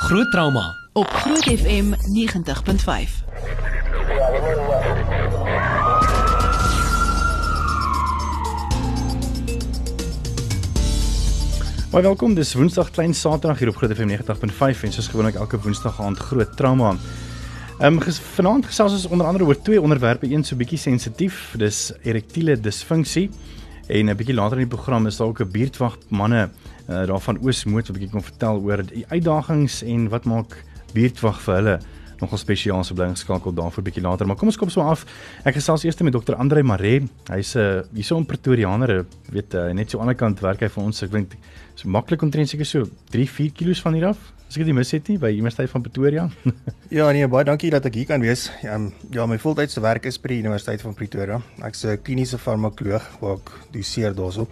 Groot trauma op Groot FM 90.5. Baie welkom. Dis Woensdag klein Saterdag hier op Groot FM 90.5 en soos gewoonlik elke Woensdag aand groot trauma. Ehm um, vanaand gesels ons onder andere oor twee onderwerpe, een so bietjie sensitief, dis erektiele disfunksie en 'n bietjie later in die program is daar ook 'n buurtwag manne uh, daarvan Oosmoed wat 'n bietjie kom vertel oor die uitdagings en wat maak buurtwag vir hulle nogal spesiaal so bly geskakel daarvoor bietjie later. Maar kom ons kom so af. Ek gesels eers met dokter Andre Maree. Hy's 'n uh, hierso 'n Pretoriaaner, weet uh, net so aan die ander kant werk hy vir ons. Ek dink so maklik omtrent seker so 3, 4 km van hier af. As ek dit mis het nie by Universiteit van Pretoria. ja nee, baie dankie dat ek hier kan wees. Ja, ja my voltydse werk is by die Universiteit van Pretoria. Ek's 'n kliniese farmakoloog waar ek doseer daarso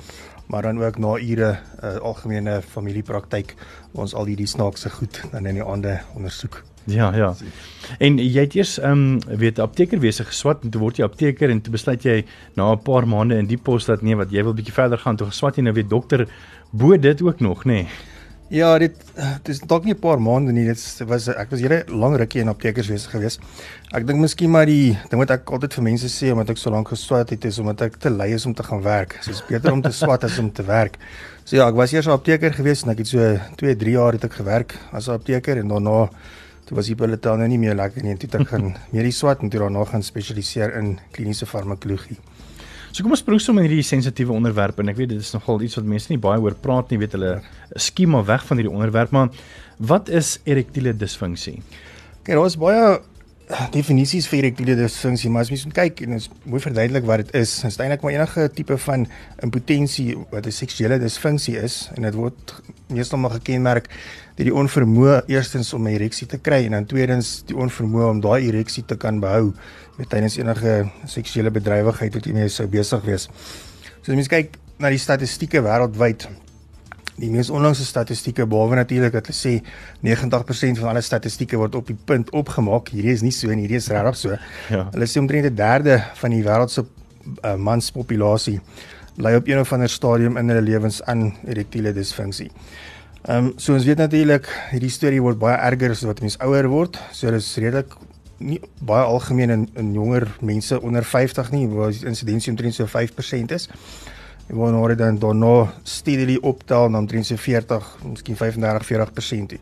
maar dan ook na ure 'n uh, algemene familiepraktyk waar ons al hierdie snaakse goed dan in die aande ondersoek. Ja, ja. En jy het eers ehm um, weet apteker wese geswat en toe word jy apteker en toe besluit jy na 'n paar maande in die pos dat nee wat jy wil bietjie verder gaan toe geswat jy nou weet dokter bo dit ook nog nê. Nee. Ja, dit dit is dalk nie 'n paar maande nie. Dit was ek was hele lang rukkie in aptekerswese gewees. Ek dink miskien maar die ding wat ek altyd vir mense sê omdat ek so lank geswat het is omdat ek te lui is om te gaan werk. So is beter om te swat as om te werk. So ja, ek was eers 'n apteker gewees en ek het so 2, 3 jaar het ek gewerk as 'n apteker en daarna Toe was die pille dan nou nie meer lekker nie en toe het ek gaan medies swat en toe daarna gaan spesialiseer in kliniese farmakologie. So kom ons probeer sommer hierdie sensitiewe onderwerp en ek weet dit is nogal iets wat mense nie baie oor praat nie, weet hulle skiem maar weg van hierdie onderwerp, maar wat is erektiele disfunksie? Kyk, daar is baie definisies vir erektiele disfunksie, maar as mens kyk en ons moet verduidelik wat dit is. Dit is eintlik maar enige tipe van impotensie wat 'n seksuele disfunksie is en dit word meestal maar gekenmerk deur die onvermoë eerstens om 'n ereksie te kry en dan tweedens die onvermoë om daai ereksie te kan behou met tydens enige seksuele bedrywigheid wat jy mee sou besig wees. So as mens kyk na die statistieke wêreldwyd die mees onlangse statistieke behalwe natuurlik dat hulle sê 90% van alle statistieke word op die punt opgemaak. Hierdie is nie so en hierdie is regtig so. Ja. Hulle sê omtrent 'n derde van die wêreld se uh, manspopulasie ly op een of ander stadium in hulle lewens aan erektiele disfunksie. Ehm um, so ons weet natuurlik hierdie storie word baie erger as wat mens ouer word. So dis redelik nie baie algemeen in, in jonger mense onder 50 nie waar die insidensie omtrent so 5% is waarna dit dan daarna steadily optel na omtrent so 40, miskien 35, 40% toe.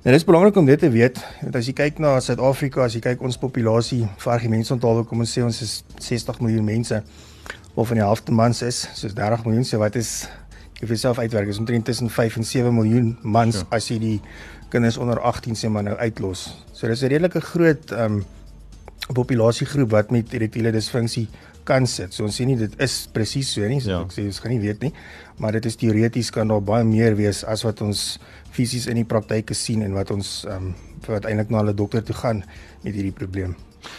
Nou dis belangrik om dit te weet, want as jy kyk na Suid-Afrika, as jy kyk ons populasie, vir gemeenskapsonthaalwe kom ons sê ons is 60 miljoen mense of van die helfte mans is, soos 30 miljoen, so wat is jy vir jouself uitwerk is omtrent tussen 5 en 7 miljoen mans ja. as jy die kinders onder 18 sê maar nou uitlos. So dis 'n redelike groot ehm um, populasiegroep wat met erektiele disfunksie kan sit. So ons sê nie dit is presies so nie. So ja. Ek sê ons gaan nie weet nie, maar dit is teoreties kan daar baie meer wees as wat ons fisies in die praktyk sien en wat ons ehm um, wat eintlik na hulle dokter toe gaan met hierdie probleem.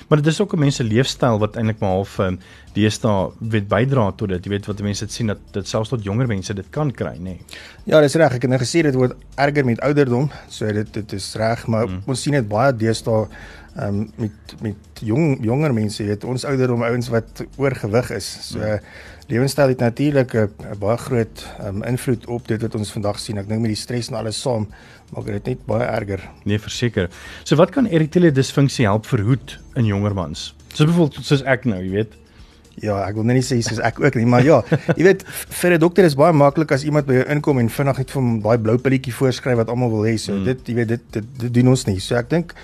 Maar dit is ook 'n mens se leefstyl wat eintlik maar half um, deesdae weet bydra tot dit. Jy weet wat mense dit sien dat dit selfs tot jonger mense dit kan kry, nê. Nee. Ja, dis reg. Ek het nou gesê dit word erger met ouderdom. So dit dit is reg, maar mm. ons sien dit baie deesdae ehm um, met met jong jonger mense weet ons ouderdom ouens wat oorgewig is. So ja. lewenstyl het natuurlik 'n baie groot um, invloed op dit wat ons vandag sien. Ek dink met die stres en alles saam maak dit net baie erger. Nee, verseker. So wat kan erektiele disfunksie help verhoed in jonger mans? So byvoorbeeld soos ek nou, jy weet. Ja, ek wil net nie sê soos ek ook nie, maar ja, jy weet vir 'n dokter is baie maklik as iemand by jou inkom en vinnig net vir hom daai blou pilletjie voorskryf wat almal wil hê. So hmm. dit jy weet dit, dit dit doen ons nie. So ek dink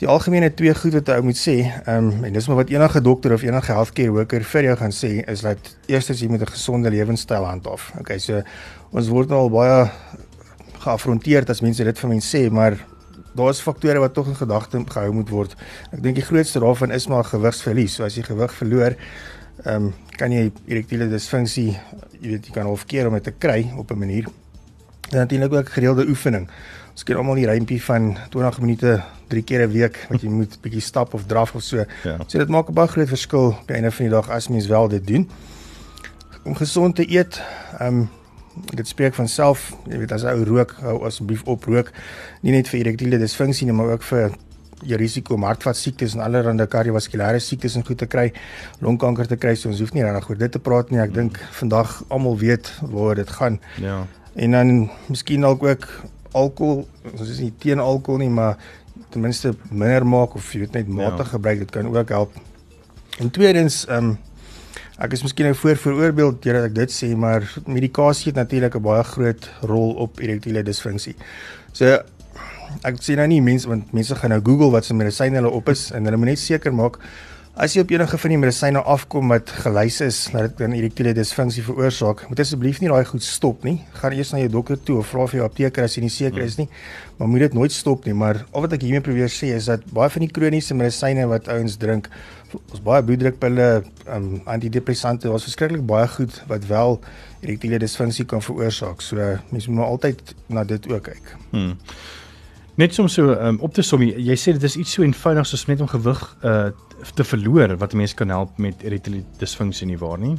Die algemene twee goed wat ou moet sê, ehm um, en dis maar wat enige dokter of enige healthcare worker vir jou gaan sê, is dat eerstens jy moet 'n gesonde lewenstyl handhaaf. Okay, so ons word nou al baie geafronteer as mense dit van mense sê, maar daar's faktore wat tog in gedagte gehou moet word. Ek dink die grootste daarvan is maar gewigsverlies. So as jy gewig verloor, ehm um, kan jy erektiele disfunksie, jy weet jy kan half keer om dit te kry op 'n manier. En natuurlik ook gereelde oefening. Ons ken almal die rympie van 20 minute drie keer 'n week wat jy moet bietjie stap of draf of so. Ja. So dit maak 'n baie groot verskil op die einde van die dag as mens wel dit doen. Om gesond te eet, ehm um, dit spreek van self, jy weet as ou rook, hou asseblief op rook. Nie net vir erektiele disfunksie nie, maar ook vir jou risiko om hartvat siektes en allerlei kardiovaskulêre siektes en goed te kry, longkanker te kry. So ons hoef nie regtig oor dit te praat nie. Ek dink vandag almal weet waar dit gaan. Ja. En dan miskien dalk ook alkohol, ons is nie teen alkohol nie, maar ten minste minder maak of jy weet net matig ja. gebruik, dit kan ook help. En tweedens, ehm um, ek is miskien nou voor vooroorbeeld deurdat ek dit sê, maar medikasie het natuurlik 'n baie groot rol op erektiele disfunksie. So ek sê nou nie mense want mense gaan nou Google wat se medisyne hulle op is en hulle moet net seker maak As jy op enige van die medisyne afkom wat gelys is dat dit 'n erektiele disfunksie veroorsaak, moet asseblief nie daai goed stop nie. Gaan eers na jou dokter toe of vra vir jou apteker as jy nie seker is nie. Maar moet dit nooit stop nie, maar al wat ek hiermee probeer sê is dat baie van die kroniese medisyne wat ouens drink, ons baie bloeddrukpille, um, antidepressante, was verskriklik baie goed wat wel erektiele disfunksie kan veroorsaak. So mense moet maar altyd na dit ook kyk. Hmm. Net soms so um, op te som, jy sê dit is iets so eenvoudig soos net om gewig uh te verloor wat mense kan help met erektiele disfunksie nie waar nie?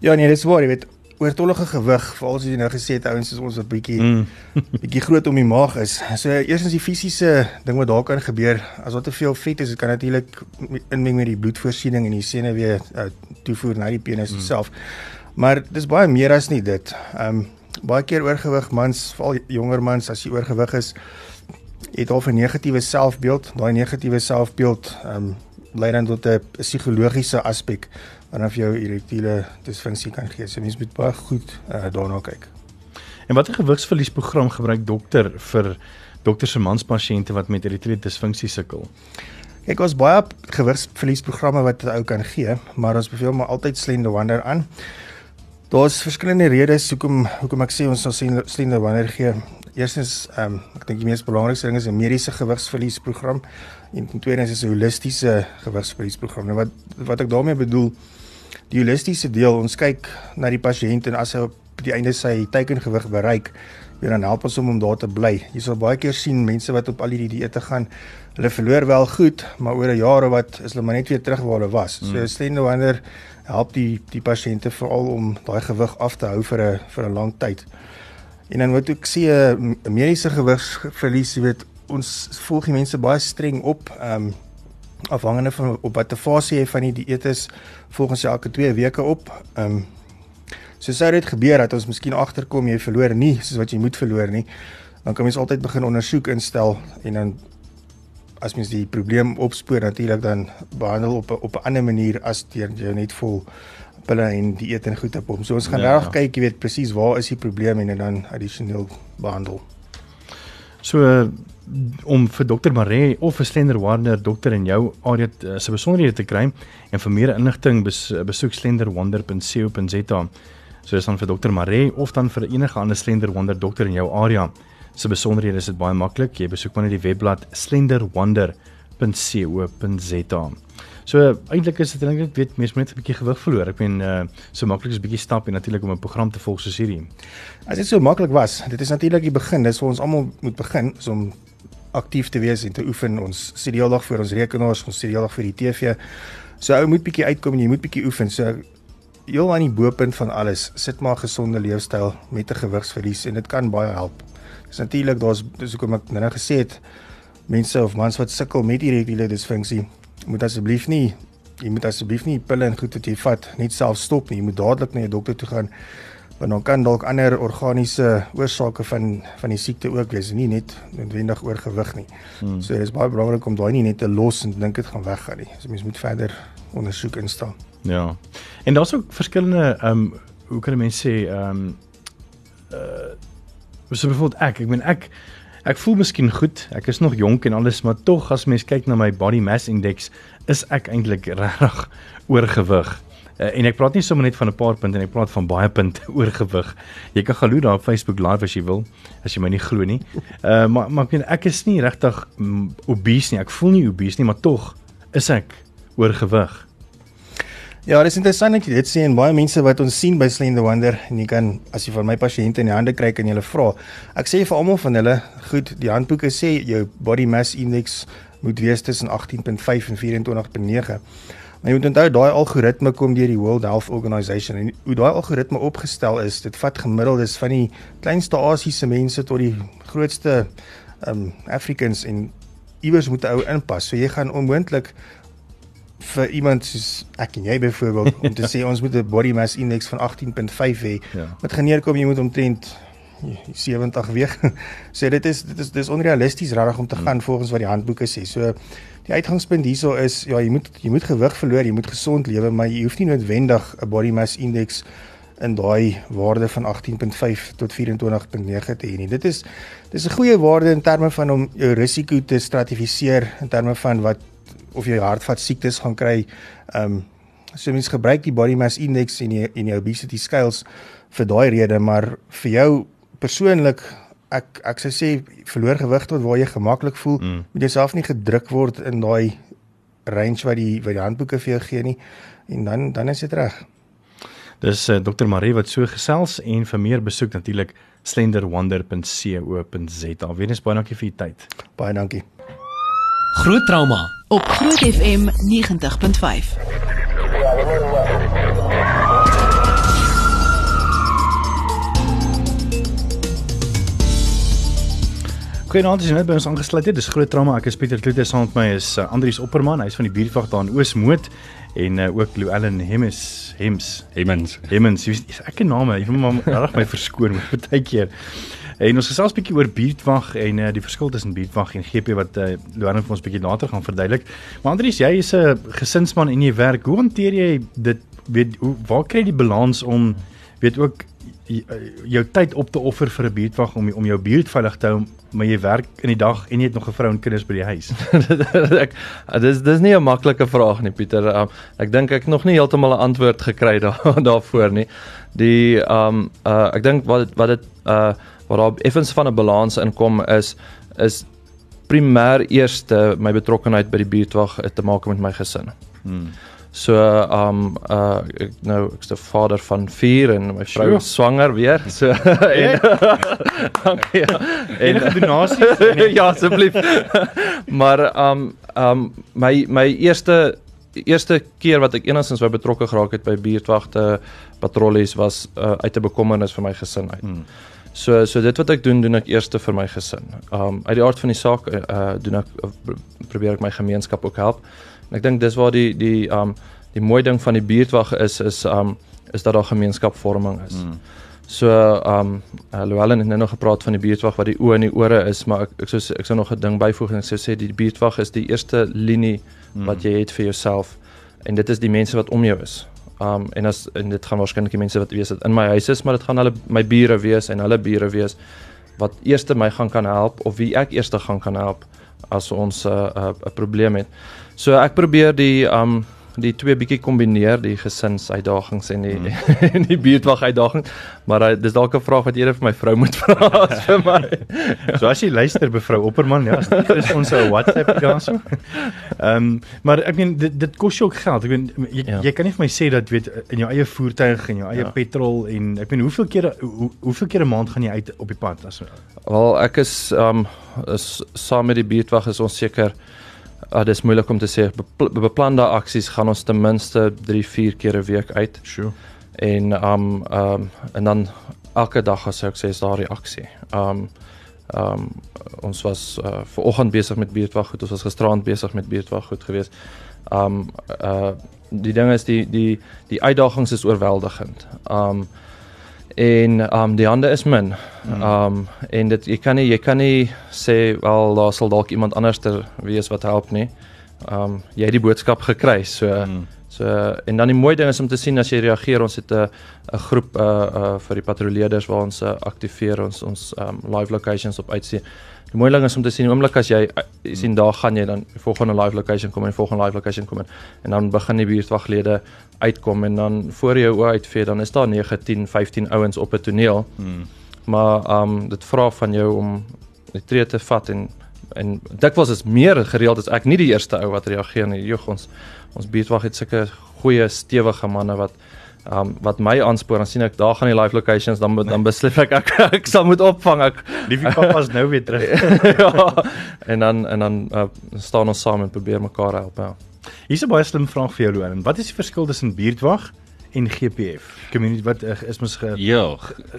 Ja nee, dis waar, jy weet, oortollige gewig, veral as jy nou gesê het ouens is ons 'n bietjie mm. bietjie groot om die maag is. So eerstens die fisiese ding wat daar kan gebeur, as daar te veel vet is, dit kan natuurlik inmeng met die bloedvoorsiening en die senuwee uh, toevoer na die penis mm. self. Maar dis baie meer as nie dit. Ehm um, baie keer oorgewig mans, veral jonger mans as jy oorgewig is, het al 'n negatiewe selfbeeld. Daai negatiewe selfbeeld ehm um, lei dan tot 'n psigologiese aspek waarna jou erektiele disfunksie kan gee. So mens moet baie goed uh, daarna kyk. En watter gewigsverliesprogram gebruik dokter vir dokter se manspasiënte wat met erektiele disfunksie sukkel? Kyk, ons baie gewigsverliesprogramme wat 'n ou kan gee, maar ons beveel maar altyd Slender Wonder aan. Daar's verskillende redes hoekom hoekom ek sê ons sal Slender Wonder gee. Eerstens, ehm um, ek dink die mees belangrikste ding is 'n mediese gewigsverliesprogram en tweedens is 'n holistiese gewigsverliesprogram. Nou wat wat ek daarmee bedoel, die holistiese deel, ons kyk na die pasiënt en as hy op die einde sy teikengewig bereik, weer dan help ons hom om daar te bly. Jy sal baie keer sien mense wat op al hierdie dieete gaan, hulle verloor wel goed, maar oor 'n jaar of wat is hulle maar net weer terug waar hulle was. Mm. So Slender Wonder help die die pasiënte veral om daai gewig af te hou vir 'n vir 'n lang tyd. En dan wat ek sê 'n mediese gewigsverlies, jy weet, ons volg die mense baie streng op, ehm um, afhangende van op watter fase jy van die dieet is, volgens jy elke 2 weke op. Ehm um, so sou dit gebeur dat ons miskien agterkom jy verloor nie soos wat jy moet verloor nie, dan kan mens altyd begin ondersoek instel en dan as mens die probleem opspoor natuurlik dan behandel op op 'n ander manier as deur jy net vol pille en dieet en goed op hom. So ons gaan ja, reg ja. kyk, jy weet presies waar is die probleem en dan addisioneel behandel. So om vir dokter Maree of vir Slender Wonder dokter in jou area uh, se besonderhede te kry en vir meer inligting bes, besoek slenderwonder.co.za. So is dan vir dokter Maree of dan vir enige ander Slender Wonder dokter in jou area. Se besonderhede is dit baie maklik. Jy besoek maar net die webblad slenderwonder.co.za. So eintlik is dit dink ek weet mense moet net 'n bietjie gewig verloor. Ek meen uh so maklik is 'n bietjie stap en natuurlik om 'n program te volg soos hierdie. As dit so maklik was, dit is natuurlik die begin. Dis vir ons almal moet begin so om aktief te wees en te oefen. Ons sit die hele dag voor ons rekenaars, ons sit die hele dag vir die TV. So ou moet bietjie uitkom en jy moet bietjie oefen. So heel aan die bo-punt van alles, sit maar 'n gesonde leefstyl met 'n gewigsverlies en dit kan baie help. Dis natuurlik daar's dis hoekom ek nou gesê het mense of mans wat sukkel met erektiele disfunksie moet asseblief nie jy moet asseblief nie pille en goed wat jy vat net self stop nie. Jy moet dadelik na jou dokter toe gaan want dan kan dalk ander organiese oorsake van van die siekte ook wees, nie net noodwendig oorgewig nie. Hmm. So dit is baie belangrik om daai nie net te los en dink dit gaan weggaan nie. So mens moet verder ondersoek instel. Ja. En daar's ook verskillende ehm um, hoe kan mense sê ehm um, uh so byvoorbeeld ek, ek meen ek Ek voel miskien goed. Ek is nog jonk en alles, maar tog as mens kyk na my body mass index, is ek eintlik regtig oorgewig. Uh, en ek praat nie sommer net van 'n paar punte en ek praat van baie punte oorgewig. Jy kan galo daar op Facebook live as jy wil, as jy my nie glo nie. Uh maar maar ek, ek is nie regtig mm, obese nie. Ek voel nie obese nie, maar tog is ek oorgewig. Ja, dit is interessant dat jy dit sê en baie mense wat ons sien by Slender Wonder en jy kan as jy van my pasiënte in die hande kry kan jy hulle vra. Ek sê vir almal van hulle, goed, die handboeke sê jou body mass index moet wees tussen 18.5 en 24.9. Maar jy moet onthou daai algoritme kom deur die World Health Organization en hoe daai algoritme opgestel is, dit vat gemiddeldes van die kleinste Asiëse mense tot die grootste um Africans en iewers moet 'n ou inpas. So jy gaan onmoontlik vir iemand soos ek en jy byvoorbeeld om te sê ons moet 'n body mass index van 18.5 hê. Ja. Wat gaan neerkom jy moet omtrent 70 weeg. so dit is dit is dis onrealisties regtig om te gaan volgens wat die handboeke sê. So die uitgangspunt hierso is ja, jy moet jy moet gewig verloor, jy moet gesond lewe, maar jy hoef nie noodwendig 'n body mass index in daai waarde van 18.5 tot 24.9 te hê nie. Dit is dis 'n goeie waarde in terme van om jou risiko te stratifiseer in terme van wat of jy hartvat siektes gaan kry. Ehm um, so mense gebruik die body mass index en die en die obesity scales vir daai rede, maar vir jou persoonlik ek ek sou sê verloor gewig tot waar jy gemaklik voel, mm. moet jouself nie gedruk word in daai range wat die wat die handboeke vir jou gee nie en dan dan is dit reg. Dis uh, Dr Marie wat so gesels en vir meer besoek natuurlik slenderwonder.co.za. Wenes baie dankie vir u tyd. Baie dankie. Groot trauma op Groot FM 90.5. Goeienaand, as jy net by ons aangesluit het. Dis groot trauma. Ek is Pieter Kloete saam met my is uh, Andrius Opperman. Hy's van die buurtwag daar in Oosmoed en uh, ook Llewellyn Hems Hems Hemmens. Hemmens. Ek ken name. Jy moet maar reg my verskoon met baie keer. En ons gesels 'n bietjie oor buurtwag en uh, die verskil tussen buurtwag en GP wat uh, Llewellyn vir ons bietjie later gaan verduidelik. Maar Andrius, jy is 'n gesinsman en jy werk. Hoe hanteer jy dit? Weet hoe waar kry jy die balans om weet ook jou tyd op te offer vir 'n buurtwag om om jou buurt veilig te hou maar jy werk in die dag en jy het nog 'n vrou en kinders by die huis. ek dis dis nie 'n maklike vraag nie Pieter. Um, ek dink ek nog nie heeltemal 'n antwoord gekry daar daarvoor nie. Die um uh ek dink wat wat dit uh wat daar effens van 'n balans inkom is is primêr eerste my betrokkeheid by die buurtwag te maak met my gesin. Hmm. So um uh ek nou ek's 'n vader van 4 en my vrou is swanger weer. So en dankie. Ja. En donasies? ja, asseblief. maar um um my my eerste eerste keer wat ek enigstens wou betrokke geraak het by buurtwagte patrollies was uh, uit 'n bekommernis vir my gesin uit. Hmm. So so dit wat ek doen doen ek eerste vir my gesin. Um uit die aard van die saak uh doen ek probeer ek my gemeenskap ook help. En ek dink dis waar die die um die mooi ding van die buurtwag is is um is dat daar gemeenskapvorming is. Mm. So um uh, Llewellyn het nou nog gepraat van die buurtwag wat die oë en die ore is, maar ek ek sou ek sou nog 'n ding byvoeg en ek sou sê die buurtwag is die eerste linie mm. wat jy het vir jouself en dit is die mense wat om jou is. Um en as en dit gaan waarskynlik mense wat weet dit in my huis is, maar dit gaan hulle my bure wees en hulle bure wees wat eerste my gaan kan help of wie ek eerste gaan kan help as ons 'n uh, 'n uh, probleem het. So ek probeer die um die twee bietjie kombineer, die gesinsuitdagings en die hmm. en die buurtwag uitdagings. Maar uh, dis dalk 'n vraag wat eerder vir my vrou moet vra as vir my. so as jy luister mevrou Opperman, ja, is ons 'n WhatsApp daarso. Ehm, um, maar ek meen dit dit kos jou ook geld. Ek meen jy, ja. jy kan nie vir my sê dat weet in jou eie voertuig en jou eie ja. petrol en ek meen hoeveel kere hoe, hoeveel kere 'n maand gaan jy uit op die pad as Wel, ek is ehm um, is saam met die buurtwag is ons seker Uh, dis moeilik om te sê beplande aksies gaan ons ten minste 3 4 keer 'n week uit. Sure. En um um en dan elke dag as ek sê is daar 'n aksie. Um um ons was uh, ver oggend besig met buurtwag goed, ons was gisterand besig met buurtwag goed geweest. Um uh die ding is die die die uitdagings is oorweldigend. Um en um die ander is min. Hmm. Um en dit jy kan nie jy kan nie sê wel daar sal dalk iemand anderster wees wat help nie. Um jy het die boodskap gekry. So hmm. so en dan die mooi ding is om te sien as jy reageer ons het 'n 'n groep uh uh vir die patrolleerders waar ons uh, aktiveer ons ons um live locations op uitsien. Die mooi ding is om te sien oomblik as jy, jy sien daar gaan jy dan die volgende live location kom en die volgende live location kom en, en dan begin die buurtwaglede uitkom en dan voor jou oë uitvee dan is daar 9, 10, 15 ouens op 'n toneel. Hmm. Maar ehm um, dit vra van jou om die tree te vat en en dikwels is meer gereeld as ek nie die eerste ou wat reageer nie. Jog ons ons buurtwag het sulke goeie stewige manne wat um, wat my aanspoor dan sien ek daar gaan die live locations dan dan besluit ek ek, ek sal moet opvang ek liefie papa's nou weer terug. Ja. En dan en dan uh, staan ons saam en probeer mekaar help ja. Hier's 'n baie slim vraag vir jou Loan. Wat is die verskil tussen buurtwag en GPF. Community wat uh, is mos ge, Ja,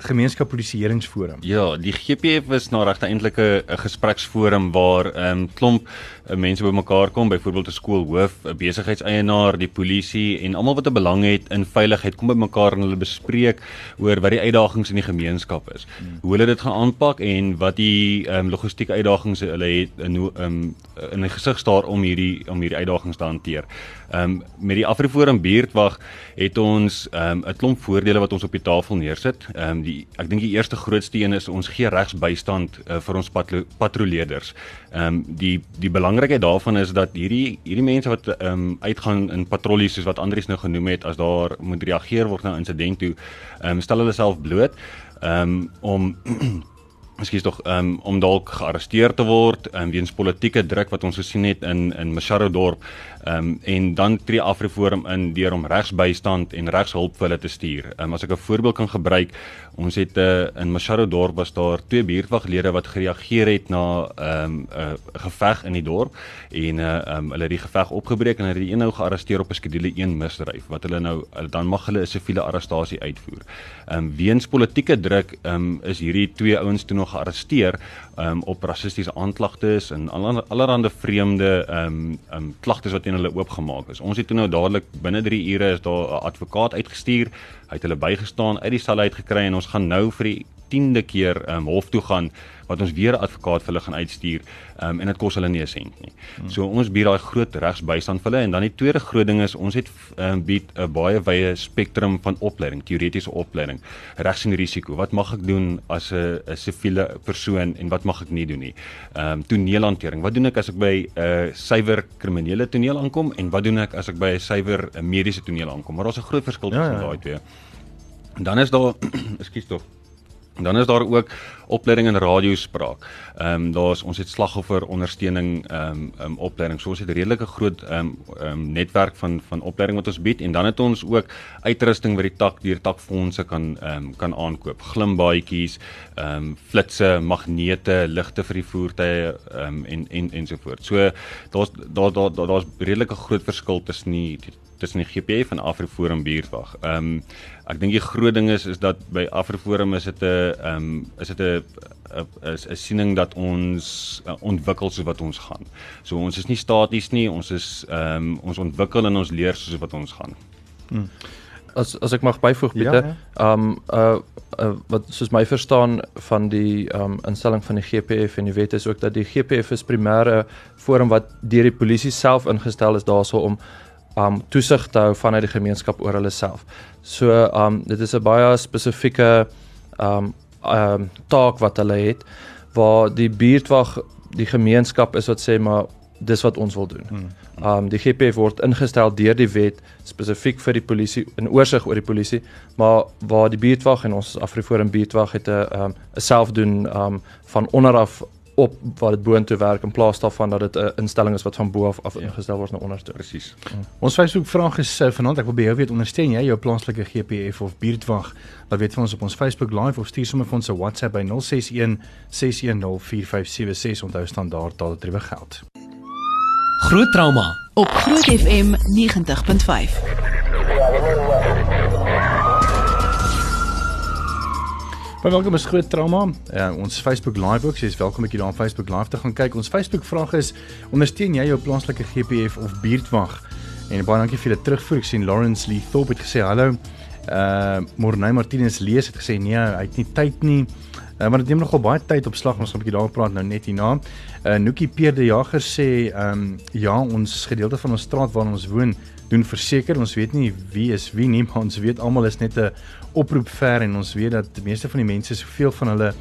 gemeenskap polisieeringsforum. Ja, die GPF is nou regtig eintlik 'n 'n gespreksforum waar 'n um, klomp uh, mense bymekaar kom, byvoorbeeld 'n skoolhoof, 'n besigheidseienaar, die polisie en almal wat 'n belang het in veiligheid kom bymekaar en hulle bespreek oor wat die uitdagings in die gemeenskap is. Hmm. Hoe hulle dit gaan aanpak en wat die um, logistieke uitdagings hulle het in um, in die gesig staar om hierdie om hierdie uitdagings te hanteer. Ehm um, met die Afriforum buurtwag het ons ehm um, 'n klomp voordele wat ons op die tafel neersit. Ehm um, die ek dink die eerste grootste een is ons gee regsbystand uh, vir ons patro patrolleerders. Ehm um, die die belangrikheid daarvan is dat hierdie hierdie mense wat ehm um, uitgaan in patrollies soos wat Andries nou genoem het as daar moet reageer word na 'n insident toe, ehm um, stel hulle self bloot ehm um, om Miskien tog um, om dalk gearresteer te word um, weens politieke druk wat ons gesien het in in Masharo dorp um, en dan tree Afriforum in deur om regsbystand en regshulp vir hulle te stuur. Um, as ek 'n voorbeeld kan gebruik, ons het uh, in Masharo dorp was daar twee buurtwaglede wat gereageer het na 'n um, uh, geveg in die dorp en uh, um, hulle het die geveg opgebreek en hulle het die een nou gearresteer op 'n skedule 1 misdryf wat hulle nou dan mag hulle 'n siviele arrestasie uitvoer. Um, weens politieke druk um, is hierdie twee ouens toe nog gearresteer um, op rassistiese aanklagtes en allerlei vreemde ehm um, um, klagtes wat teen hulle oopgemaak is. Ons het toe nou dadelik binne 3 ure is daar 'n advokaat uitgestuur. Hy het hulle bygestaan uit die sel uit gekry en ons gaan nou vir die 10de keer um, hof toe gaan wat ons weer 'n advokaat vir hulle gaan uitstuur um, en dit kos hulle nie 'n sent nie. Hmm. So ons bied daai groot regsbystand vir hulle en dan die tweede groot ding is ons het um, bied 'n baie wye spektrum van opleiding, teoretiese opleiding, regs en risiko. Wat mag ek doen as 'n siviele persoon en wat mag ek nie doen nie? Ehm um, toneelhantering. Wat doen ek as ek by 'n uh, suiwer kriminele toneel aankom en wat doen ek as ek by 'n suiwer mediese toneel aankom? Maar daar's 'n groot verskil tussen ja, ja. daai twee. En dan is daar ekskuus tog Dan is daar ook opleiding in radiospraak. Ehm um, daar's ons het slagoffer ondersteuning ehm um, um, opleiding. So ons het 'n redelike groot ehm um, um, netwerk van van opleiding wat ons bied en dan het ons ook uitrusting wat die tak deur takfondse kan ehm um, kan aankoop. Glimbaadjies, ehm um, flitsse, magnete, ligte vir die voertuie ehm um, en en ensovoorts. So daar's daar daar daar's daar redelike groot verskil tussen die, die tussen die GPF en Afriforum buurtwag. Ehm um, ek dink die groot ding is is dat by Afriforum is dit 'n ehm um, is dit 'n is 'n siening dat ons uh, ontwikkel soos wat ons gaan. So ons is nie staties nie, ons is ehm um, ons ontwikkel en ons leer soos wat ons gaan. Hmm. As as ek mag byvoeg Pieter, ja, ja. ehm ja. um, uh, uh wat soos my verstaan van die ehm um, instelling van die GPF en die wet is ook dat die GPF is primêre forum wat deur die polisie self ingestel is daarso om um toesig te hou vanuit die gemeenskap oor hulle self. So um dit is 'n baie spesifieke um um taak wat hulle het waar die buurtwag die gemeenskap is wat sê maar dis wat ons wil doen. Hmm. Um die GPF word ingestel deur die wet spesifiek vir die polisie in oorsig oor die polisie, maar waar die buurtwag en ons Afriforum buurtwag het 'n um 'n selfdoen um van onderaf op wat dit boontoe werk in plaas daarvan dat dit 'n instelling is wat van bo af af ja. ingestel word na onder toe. Presies. Ja. Ons Facebook vraag is uh, vanaand ek wil by jou weet ondersteun jy jou plaaslike GPF of buurtwag? Laat weet vir ons op ons Facebook live of stuur sommer vir ons 'n WhatsApp by 061 610 4576 onthou standaard taal dit geld. Groot trauma op Groot FM 90.5. Maar welkom is groot trauma. Uh, ons Facebook live ook, jy's welkom ek hier op Facebook live te gaan kyk. Ons Facebook vraag is: ondersteun jy jou plaaslike GPF of buurtwag? En baie dankie vir die terugvoer. Ek sien Lawrence Lee Thorpe het gesê hallo. Uh Morney Martinez lees het gesê nee, hy het nie tyd nie. Uh, maar dit neem nogal baie tyd op slag, ons gaan 'n bietjie daaroor praat nou net hierna. Uh Nookie Peer de Jager sê ehm um, ja, ons gedeelte van ons straat waar ons woon doen verseker ons weet nie wie is wie nie maar ons weet almal is net 'n oproep ver en ons weet dat die meeste van die mense soveel van hulle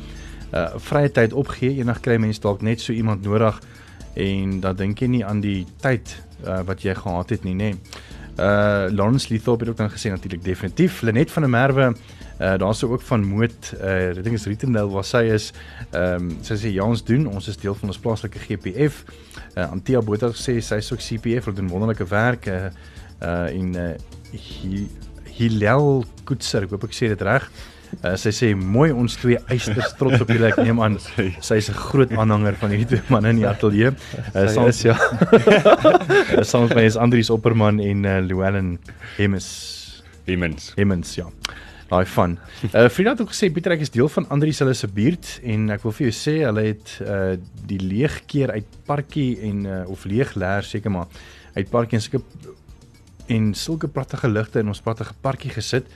uh vrye tyd opgee. Eendag kry mense dalk net so iemand nodig en dan dink jy nie aan die tyd uh wat jy gehad het nie nê. Nee. uh Lawrence Lethorp het ook dan gesê natuurlik definitief Lenet van der Merwe uh daar's ook van Moot uh ek dink is Rittendale waar sy is. Ehm um, sy sê ja ons doen ons is deel van ons plaaslike GPF uh Antia Botha sê sy is ook CPF hulle doen wonderlike werk. Uh uh en uh Hilel Koetser, ek hoop ek sê dit reg. Uh, sy sê mooi ons twee eisters trots op julle ek neem aan sy is 'n groot aanhanger van hierdie twee manne in die ateljee. Uh, sy is ja. Saam met my is Andrius Opperman en uh, Llewellyn Hemes. Hemmens. Hemmens, ja. Daai van. Uh Frida het ook gesê Pieter ek is deel van Andrius hulle se buurt en ek wil vir jou sê hulle het uh die leegkeer uit parkie en uh of leeg leer seker maar uit parkie en sulke en sulke pragtige ligte in ons pragtige parkie gesit.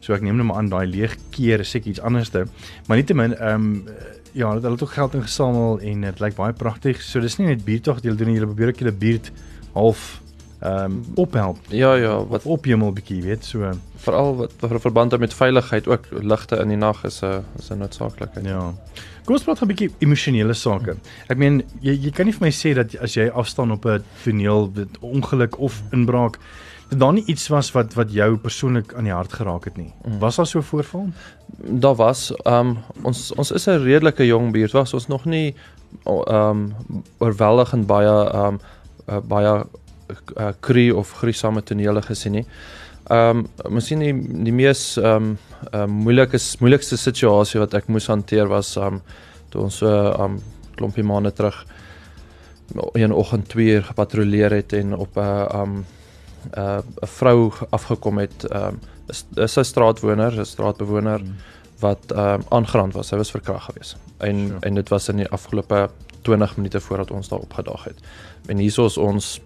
So ek neem nou maar aan daai leegkeer is seker iets anderste. Maar nietemin ehm um, ja, hulle het ook geld ingesamel en dit lyk baie pragtig. So dis nie net buurtog deel doen julle probeer ook julle buurt half ehm um, ophelp. Ja ja, wat Wat opjemel bietjie, weet, so veral wat vir verband met veiligheid ook ligte in die nag is 'n is 'n noodsaaklikheid. Ja. Kom ons praat 'n bietjie emosionele sake. Ek meen jy jy kan nie vir my sê dat as jy afstaan op 'n toneel met ongeluk of inbraak dat daar nie iets was wat wat jou persoonlik aan die hart geraak het nie. Was daar so 'n voorval? Daar was um ons ons is 'n redelike jong buurt was ons nog nie um oorweldigend baie um uh, baie uh, kry of gruisame tonele gesien nie. Um miskien die die mees um uh, moeilike moeilikste situasie wat ek moes hanteer was um toe ons so um klompie maande terug een oggend 2 uur gepatrolleer het en op 'n uh, um 'n uh, 'n vrou afgekom het um is, is 'n straatwoner, 'n straatbewoner hmm. wat um aangerand was. Sy was verkragt geweest. En Sure. sure. en dit was in die afgelope 20 minute voordat ons daar opgedaag het. En hier is ons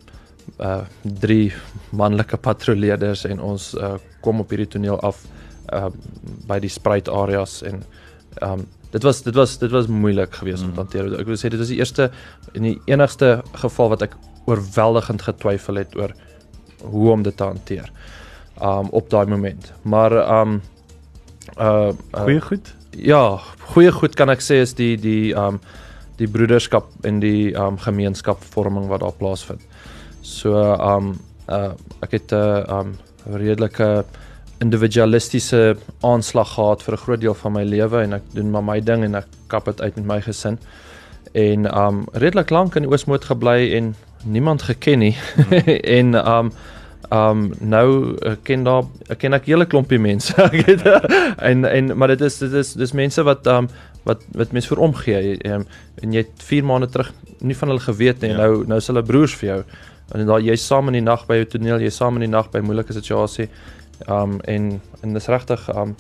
uh drie manlike patrolleerders en ons uh kom op hierdie toneel af uh by die spruit areas en um dit was dit was dit was moeilik geweest mm. om te hanteer. Ek wil sê dit was die eerste en die enigste geval wat ek oorweldigend getwyfel het oor hoe om dit te hanteer. Um op daai moment. Maar um uh, uh Goeie goed. ja, goeie goed kan ek sê is die die um die broederskap en die um gemeenskapvorming wat daar plaasvind. So um uh ek het 'n uh, um redelike individualistiese aanslag gehad vir 'n groot deel van my lewe en ek doen maar my ding en ek kap dit uit met my gesin. En um redelik lank in Oosmoed gebly en niemand geken nie. en um um nou uh, ken daar ek ken ek hele klompie mense. Ek weet en en maar dit is dit is dis mense wat um wat wat mense vir omgee um, en jy het 4 maande terug nie van hulle geweet nie. Ja. Nou nou is hulle broers vir jou. En dan jy's saam in die nag by jou toneel, jy's saam in die nag by moeilike situasie. Um en en dis regtig um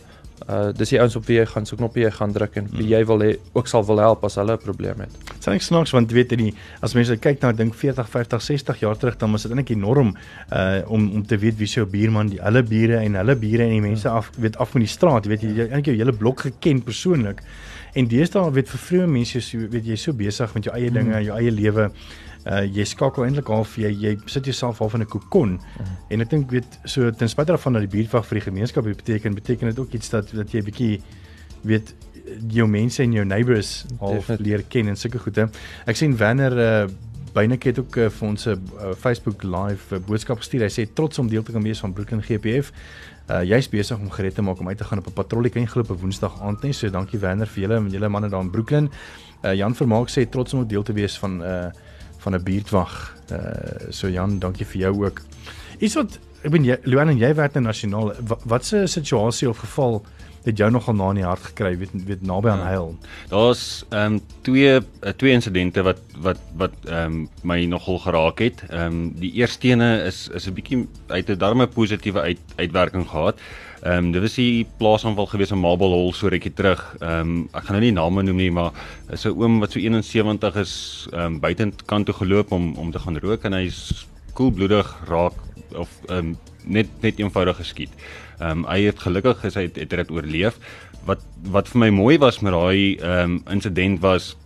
uh dis die ouens op wie jy gaan so knoppie jy gaan druk en wie jy wil hê ook sal wil help as hulle 'n probleem het. Dit is net snaaks want jy weet die as mense kyk na dink 40, 50, 60 jaar terug dan was dit eintlik enorm uh om om te weet wie se jou buurman, die hulle bure en hulle bure en die mense af weet af van die straat, jy weet jy eintlik jou hele blok geken persoonlik. En deesdae weet vir vroeë mense so weet jy so besig met jou eie dinge, jou eie lewe. Uh jy skakel eintlik half jy jy sit jouself half in 'n kokon. En ek dink weet so ten spyte daarvan dat die buurtwag vir die gemeenskap beteken beteken dit ook iets dat dat jy bietjie weet jou mense en jou neighbours half Definitief. leer ken en sulke goede. Ek sien Werner uh Beineke het ook uh, vir ons 'n uh, Facebook live uh, boodskap gestuur. Hy sê trots om deel te kan wees van Brooklyn GPF. Uh jy's besig om gereed te maak om uit te gaan op 'n patrollie kan jy glo op Woensdag aand nie. So dankie Werner vir julle en julle manne daar in Brooklyn. Uh Jan Vermaak sê trots om deel te wees van uh van 'n buurtwag. Uh so Jan, dankie vir jou ook. Iets wat ek jy Luan en jy werk nou nasionaal. Wat, wat se situasie of geval het jou nogal na in die hart gekry, weet weet naby aan Ja. huil. Daar's ehm um, twee uh, twee insidente wat wat wat ehm um, my nogal geraak het. Ehm um, die eerste ene is is 'n bietjie uit 'n darme positiewe uit, uitwerking gehad. Ehm um, dit was die plaasaanval gewees in Marble Hall so rukkie terug. Ehm um, ek gaan nou nie name noem nie, maar is 'n oom wat so 71 is ehm um, buitekant toe geloop om om te gaan rook en hy's koelbloedig raak of ehm um, net net eenvoudig geskiet. Ehm um, hy het gelukkig is hy het, het dit oorleef. Wat wat vir my mooi was met daai ehm um, insident was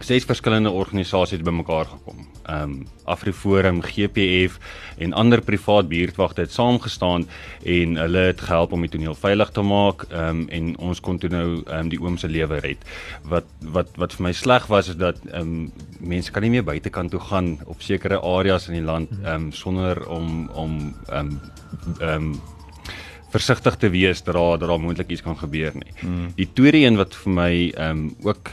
ses verskillende organisasies bymekaar gekom. Ehm um, Afriforum, GPF en ander privaat buurtwagte het saamgestaan en hulle het gehelp om die toneel veilig te maak ehm um, en ons kon toe nou ehm um, die oom se lewe red. Wat wat wat vir my sleg was is dat ehm um, mense kan nie meer buitekant toe gaan op sekere areas in die land ehm um, sonder om om ehm um, ehm um, versigtig te wees dat daar dat daar moontlik iets kan gebeur nie. Mm. Die tweede een wat vir my ehm um, ook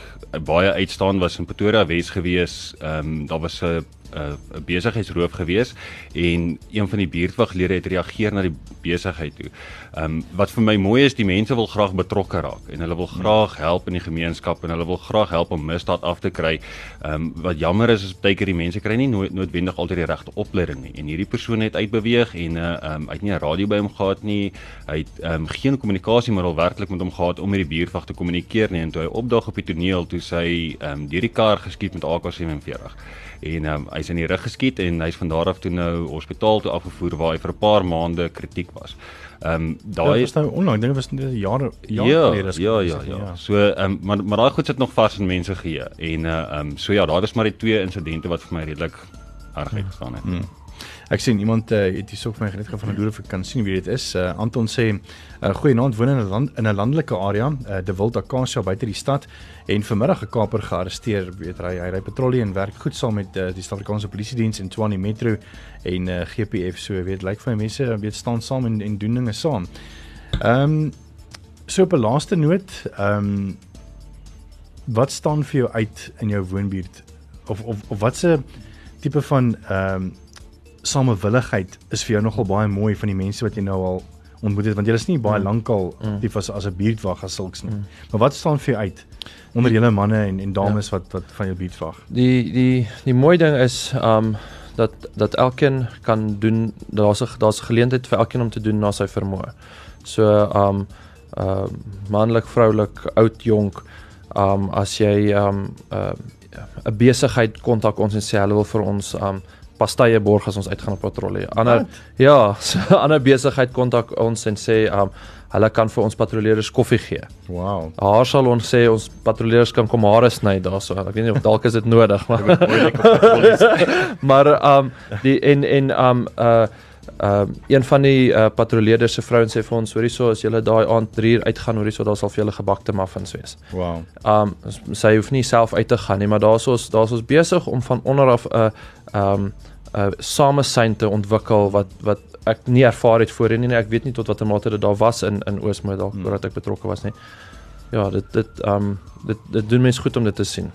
baie uitstaan was in Pretoria Wes gewees. Ehm um, daar was 'n 'n uh, besigheidsroof gewees en een van die buurtwaglede het reageer na die besigheid toe. Ehm um, wat vir my mooi is, die mense wil graag betrokke raak en hulle wil graag help in die gemeenskap en hulle wil graag help om misdaad af te kry. Ehm um, wat jammer is is baie keer die mense kry nie nooit noodwendig altyd die regte opleiding nie. En hierdie persoon het uitbeweeg en uh, ehm um, hy het nie 'n radio by hom gehad nie. Hy het ehm um, geen kommunikasie maar al werklik met hom gehad om met die buurtwag te kommunikeer nie en toe hy opdaag op die toneel toe sy ehm um, deur die kar geskiet met AK47 en um, hy's in die rug geskiet en hy's van daar af toe nou hospitaal toe afgevoer waar hy vir 'n paar maande kritiek was. Ehm um, daai ja, is nou onlangs, dink ek was net jare jare ja, gelede. Ja, ja, ja, ja. So ehm um, maar maar daai goed sit nog vas in mense geheue en uh ehm um, so ja, daar was maar die twee insidente wat vir my redelik erg uitgestaan het. Hmm. Ek sien iemand uh, het hierso vir my net gevra hoe ek kan sien wie dit is. Uh, Anton sê uh, goeie naam woon in 'n land in 'n landelike area, uh, De Wild Acacia buite die stad en vanmiddag 'n kaper gearresteer. Weet hy hy ry patrollie en werk goed saam met uh, die Suid-Afrikaanse Polisie Diens en Tshwane Metro en uh, GPF so weet lyk vir mense weet staan saam en en doen dinge saam. Ehm um, so op 'n laaste noot, ehm um, wat staan vir jou uit in jou woonbuurt of of of watse tipe van ehm um, samewilligheid is vir jou nogal baie mooi van die mense wat jy nou al ontmoet het want jy is nie baie mm. lankal aktief as as 'n buurtwag as sulks nie. Mm. Maar wat staan vir jou uit onder julle manne en en dames ja. wat wat van jou buurtwag? Die die die mooi ding is um dat dat elkeen kan doen daar's 'n daar's 'n geleentheid vir elkeen om te doen na sy vermoë. So um uh manlik, vroulik, oud, jonk, um as jy um uh 'n besigheid kontak ons en sê hulle wil vir ons um pastye borg as ons uitgaan op patrollie. Ander What? ja, so ander besigheid kontak ons en sê um hulle kan vir ons patrolleerders koffie gee. Wow. Haar sal ons sê ons patrolleerders kan kom hare sny daarso. Ek weet nie of dalk is dit nodig maar maar um die en en um uh Ehm uh, een van die uh, patrolleerders se vrouens sê vir ons hoorie so as jy daai aand 3 uur uitgaan hoorie so daar sal vir julle gebakte muffins wees. Wow. Ehm um, sy hoef nie self uit te gaan nie, maar daar's ons daar's ons besig om van onder af 'n uh, ehm um, uh, samesyn te ontwikkel wat wat ek nie ervaar het voorheen nie. Ek weet nie tot watter mate dit daar was in in Oosmoed dalk hmm. voordat ek betrokke was nie. Ja, dit dit ehm um, dit dit doen mens goed om dit te sien.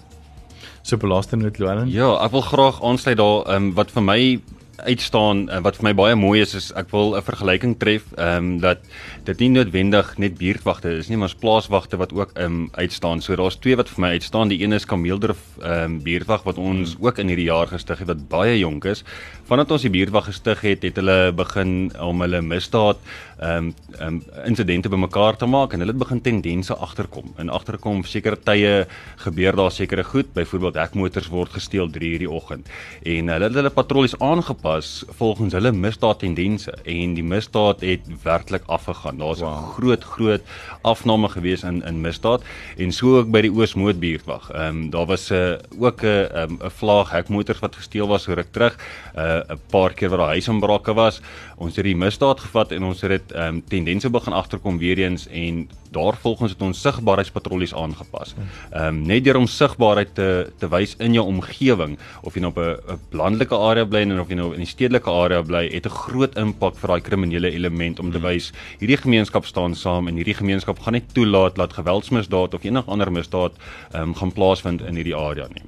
So belaaste net Loan. Ja, ek wil graag aansluit daar ehm um, wat vir my uitstaan uh, wat vir my baie mooi is is ek wil 'n vergelyking tref ehm um, dat dit nie noodwendig net buurtwagte is nie maar plaaswagte wat ook ehm um, uitstaan. So daar's twee wat vir my uitstaan. Die een is Kameeldrif ehm um, buurtwag wat ons hmm. ook in hierdie jaar gestig het wat baie jonk is. Vandat ons die buurtwag gestig het, het hulle begin om hulle misdaad ehm um, ehm um, insidente bymekaar te maak en hulle het begin tendense agterkom. En agterkom sekere tye gebeur daar sekere goed, byvoorbeeld hekmotors word gesteel 3:00 in die oggend en hulle het hulle patrollies aangepas volgens hulle misdaad tendense en die misdaad het werklik afgegaan. Daar's 'n wow. groot groot afname gewees in in misdaad en so ook by die Oosmoed buurtwag. Ehm um, daar was 'n uh, ook 'n um, 'n vlaag hekmotors wat gesteel was so ruk terug. 'n uh, paar keer wat daar huisinbrake was. Ons het die misdaad gevat en ons het dit ehm um, tendense begin agterkom weer eens en daarvolgens het ons sigbaarheidspatrollies aangepas. Ehm um, net deur om sigbaarheid te te wys in jou omgewing of jy nou op 'n landelike area bly en of jy nou in die stedelike area bly, het 'n groot impak vir daai kriminele element om te wys hierdie gemeenskap staan saam en hierdie gemeenskap gaan nie toelaat dat geweldsmisdaad of enige ander misdaad ehm um, gaan plaasvind in hierdie area nie.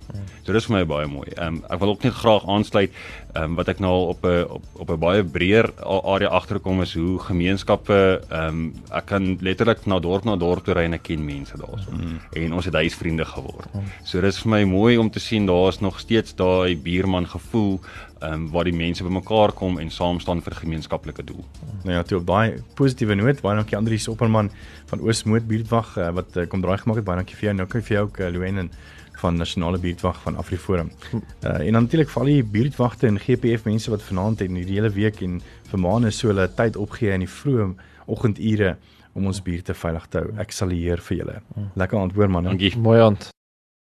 So dis vir my baie mooi. Ehm um, ek wil ook net graag aansluit ehm um, wat ek nou al op 'n op, op 'n baie breër area agterkom is hoe gemeenskappe ehm um, ek kan letterlik na dorp na dorp toe ry en ek ken mense daarso. Mm. En ons het huisvriende geword. Mm. So dis vir my mooi om te sien daar's nog steeds daai buurman gevoel ehm um, waar die mense bymekaar kom en saam staan vir gemeenskaplike doel. Nou ja, toe op daai positiewe noot, baie dankie Andrius Opperman van Oosmoed buurtwag uh, wat uh, kom draai gemaak het. Baie dankie vir jou. Nou kan vir jou ook uh, Louwen en van nasionale buurtwag van AfriForum. Uh, en natuurlik vir al die buurtwagte en GPF mense wat vanaand en hierdie hele week en vir maande so hulle tyd opgee in die vroeë oggendure om ons buurte veilig te hou. Ek sal hier vir julle. Lekker antwoord man. Dankie. Mooi aand.